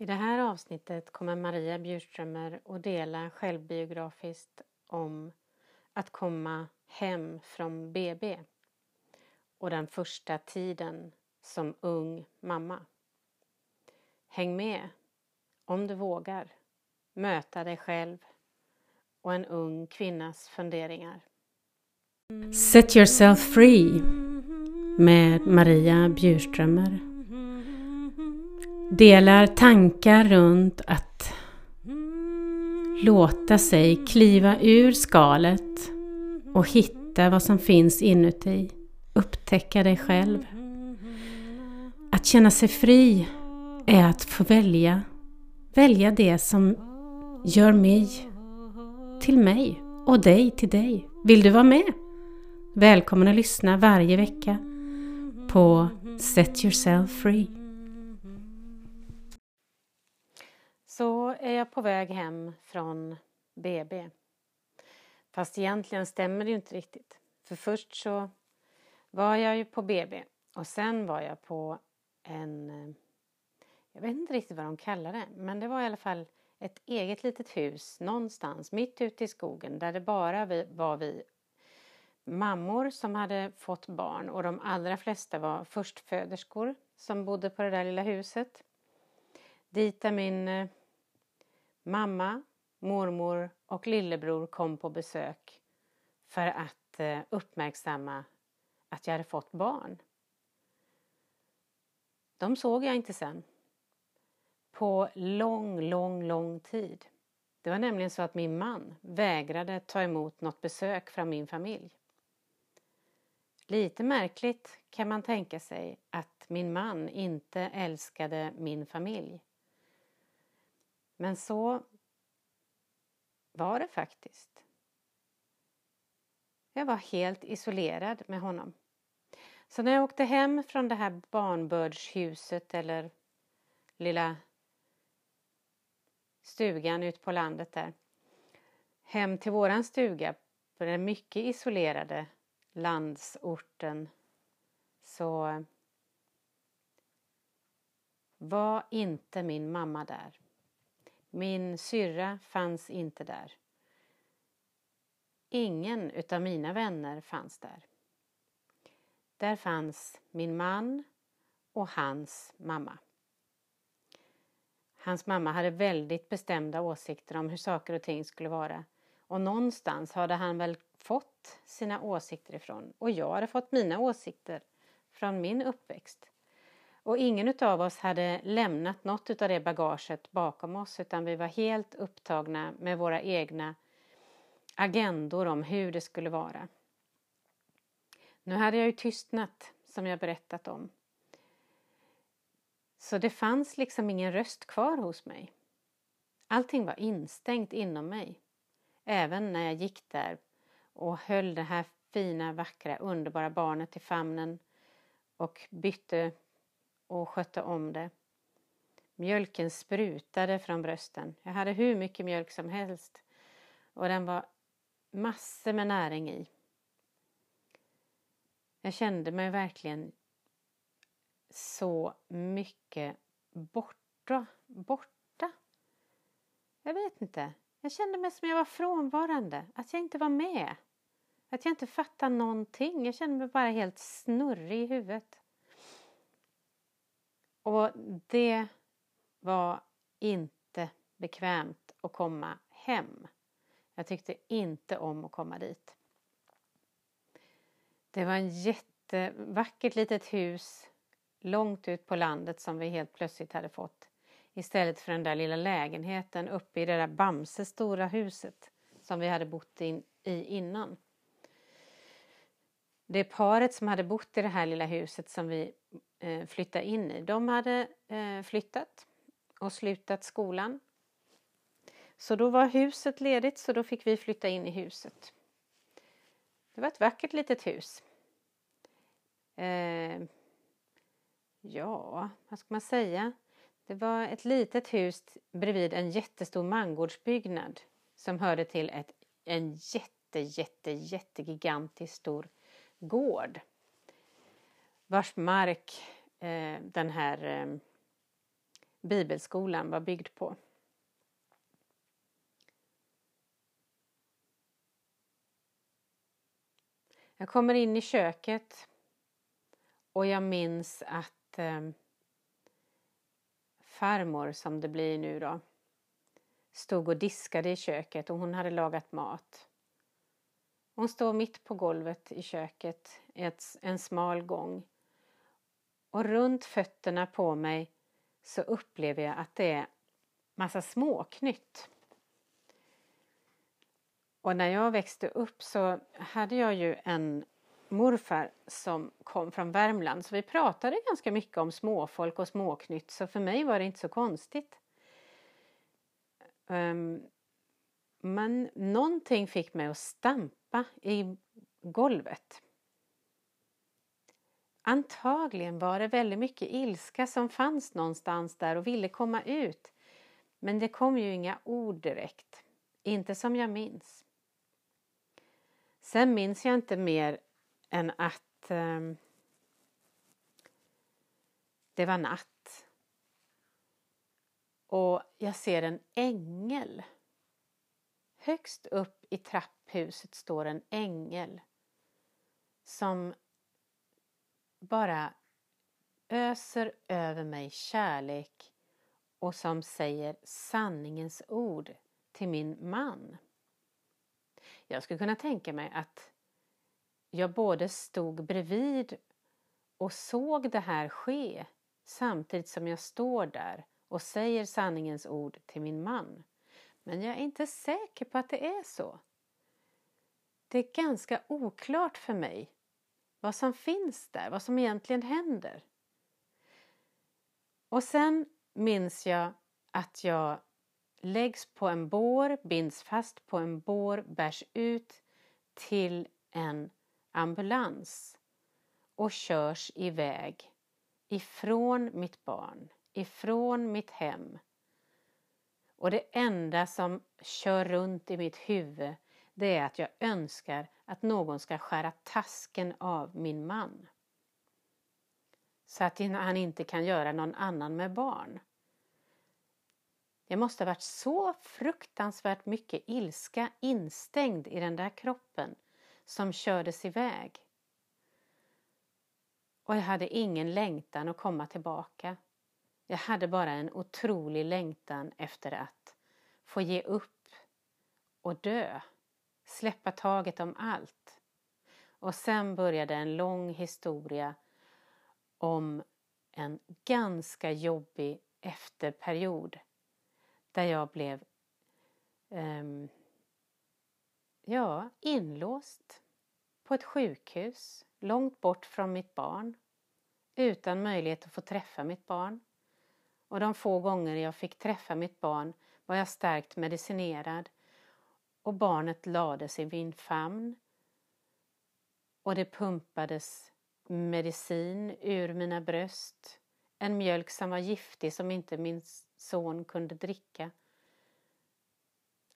I det här avsnittet kommer Maria Bjurströmer att dela självbiografiskt om att komma hem från BB och den första tiden som ung mamma. Häng med, om du vågar, möta dig själv och en ung kvinnas funderingar. Set yourself free med Maria Bjurströmer. Delar tankar runt att låta sig kliva ur skalet och hitta vad som finns inuti. Upptäcka dig själv. Att känna sig fri är att få välja. Välja det som gör mig till mig och dig till dig. Vill du vara med? Välkommen att lyssna varje vecka på Set Yourself Free. Så är jag på väg hem från BB. Fast egentligen stämmer det ju inte riktigt. För först så var jag ju på BB och sen var jag på en... Eh, jag vet inte riktigt vad de kallar det, men det var i alla fall ett eget litet hus någonstans mitt ute i skogen där det bara var vi mammor som hade fått barn och de allra flesta var förstföderskor som bodde på det där lilla huset. Dit där min eh, mamma, mormor och lillebror kom på besök för att eh, uppmärksamma att jag hade fått barn. De såg jag inte sen. På lång, lång, lång tid. Det var nämligen så att min man vägrade ta emot något besök från min familj. Lite märkligt kan man tänka sig att min man inte älskade min familj. Men så var det faktiskt. Jag var helt isolerad med honom. Så när jag åkte hem från det här barnbördshuset eller lilla stugan ute på landet där hem till våran stuga på den mycket isolerade landsorten så var inte min mamma där. Min syrra fanns inte där. Ingen utav mina vänner fanns där. Där fanns min man och hans mamma. Hans mamma hade väldigt bestämda åsikter om hur saker och ting skulle vara. Och någonstans hade han väl fått sina åsikter ifrån. Och jag hade fått mina åsikter från min uppväxt. Och ingen av oss hade lämnat något av det bagaget bakom oss utan vi var helt upptagna med våra egna agendor om hur det skulle vara. Nu hade jag ju tystnat som jag berättat om. Så det fanns liksom ingen röst kvar hos mig. Allting var instängt inom mig. Även när jag gick där och höll det här fina, vackra, underbara barnet i famnen och bytte och skötte om det. Mjölken sprutade från brösten. Jag hade hur mycket mjölk som helst och den var massor med näring i. Jag kände mig verkligen så mycket borta, borta. Jag vet inte. Jag kände mig som jag var frånvarande, att jag inte var med. Att jag inte fattade någonting. Jag kände mig bara helt snurrig i huvudet. Och det var inte bekvämt att komma hem. Jag tyckte inte om att komma dit. Det var en jättevackert litet hus långt ut på landet som vi helt plötsligt hade fått istället för den där lilla lägenheten uppe i det där Bamse stora huset som vi hade bott in, i innan. Det paret som hade bott i det här lilla huset som vi Eh, flytta in i, de hade eh, flyttat och slutat skolan. Så då var huset ledigt så då fick vi flytta in i huset. Det var ett vackert litet hus. Eh, ja, vad ska man säga? Det var ett litet hus bredvid en jättestor mangårdsbyggnad som hörde till ett, en jätte, jätte, jättegigantisk stor gård vars mark eh, den här eh, bibelskolan var byggd på. Jag kommer in i köket och jag minns att eh, farmor, som det blir nu då, stod och diskade i köket och hon hade lagat mat. Hon står mitt på golvet i köket ett, en smal gång. Och runt fötterna på mig så upplever jag att det är massa småknytt. Och när jag växte upp så hade jag ju en morfar som kom från Värmland så vi pratade ganska mycket om småfolk och småknytt så för mig var det inte så konstigt. Um, men någonting fick mig att stampa i golvet. Antagligen var det väldigt mycket ilska som fanns någonstans där och ville komma ut. Men det kom ju inga ord direkt. Inte som jag minns. Sen minns jag inte mer än att eh, det var natt. Och jag ser en ängel. Högst upp i trapphuset står en ängel som bara öser över mig kärlek och som säger sanningens ord till min man. Jag skulle kunna tänka mig att jag både stod bredvid och såg det här ske samtidigt som jag står där och säger sanningens ord till min man. Men jag är inte säker på att det är så. Det är ganska oklart för mig vad som finns där, vad som egentligen händer. Och sen minns jag att jag läggs på en bår, binds fast på en bår, bärs ut till en ambulans och körs iväg ifrån mitt barn, ifrån mitt hem. Och det enda som kör runt i mitt huvud det är att jag önskar att någon ska skära tasken av min man. Så att han inte kan göra någon annan med barn. Det måste ha varit så fruktansvärt mycket ilska instängd i den där kroppen som kördes iväg. Och jag hade ingen längtan att komma tillbaka. Jag hade bara en otrolig längtan efter att få ge upp och dö. Släppa taget om allt. Och sen började en lång historia om en ganska jobbig efterperiod där jag blev um, ja, inlåst på ett sjukhus långt bort från mitt barn utan möjlighet att få träffa mitt barn. Och de få gånger jag fick träffa mitt barn var jag starkt medicinerad och barnet lades i min famn och det pumpades medicin ur mina bröst, en mjölk som var giftig som inte min son kunde dricka.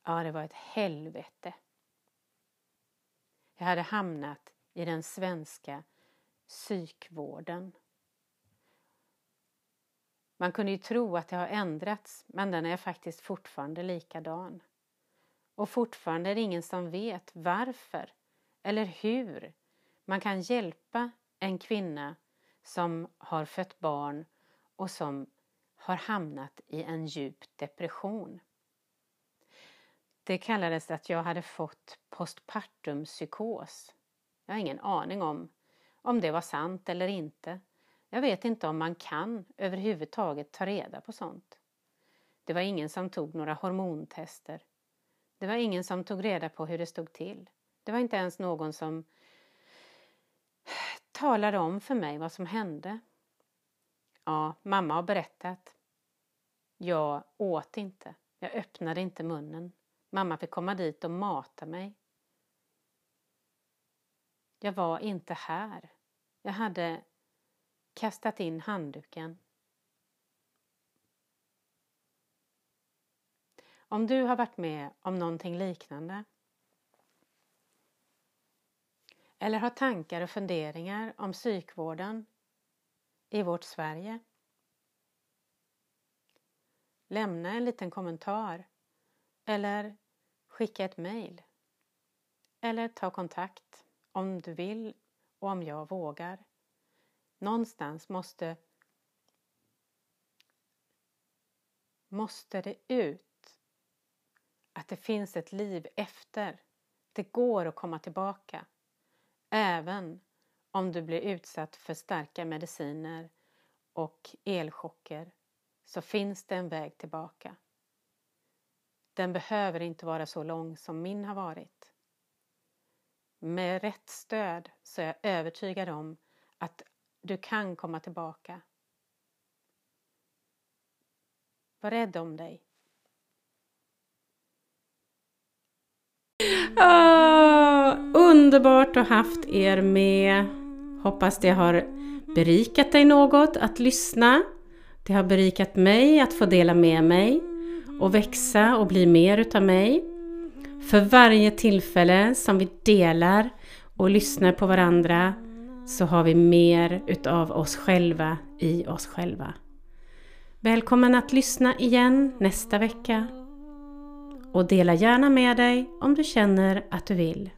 Ja, det var ett helvete. Jag hade hamnat i den svenska psykvården. Man kunde ju tro att det har ändrats, men den är faktiskt fortfarande likadan. Och fortfarande är det ingen som vet varför eller hur man kan hjälpa en kvinna som har fött barn och som har hamnat i en djup depression. Det kallades att jag hade fått postpartum psykos. Jag har ingen aning om om det var sant eller inte. Jag vet inte om man kan överhuvudtaget ta reda på sånt. Det var ingen som tog några hormontester. Det var ingen som tog reda på hur det stod till. Det var inte ens någon som talade om för mig vad som hände. Ja, mamma har berättat. Jag åt inte. Jag öppnade inte munnen. Mamma fick komma dit och mata mig. Jag var inte här. Jag hade kastat in handduken. Om du har varit med om någonting liknande eller har tankar och funderingar om psykvården i vårt Sverige lämna en liten kommentar eller skicka ett mejl. Eller ta kontakt om du vill och om jag vågar. Någonstans måste måste det ut. Att det finns ett liv efter. Det går att komma tillbaka. Även om du blir utsatt för starka mediciner och elchocker så finns det en väg tillbaka. Den behöver inte vara så lång som min har varit. Med rätt stöd så är jag övertygad om att du kan komma tillbaka. Var rädd om dig. Oh, underbart att ha haft er med. Hoppas det har berikat dig något att lyssna. Det har berikat mig att få dela med mig och växa och bli mer utav mig. För varje tillfälle som vi delar och lyssnar på varandra så har vi mer utav oss själva i oss själva. Välkommen att lyssna igen nästa vecka och dela gärna med dig om du känner att du vill.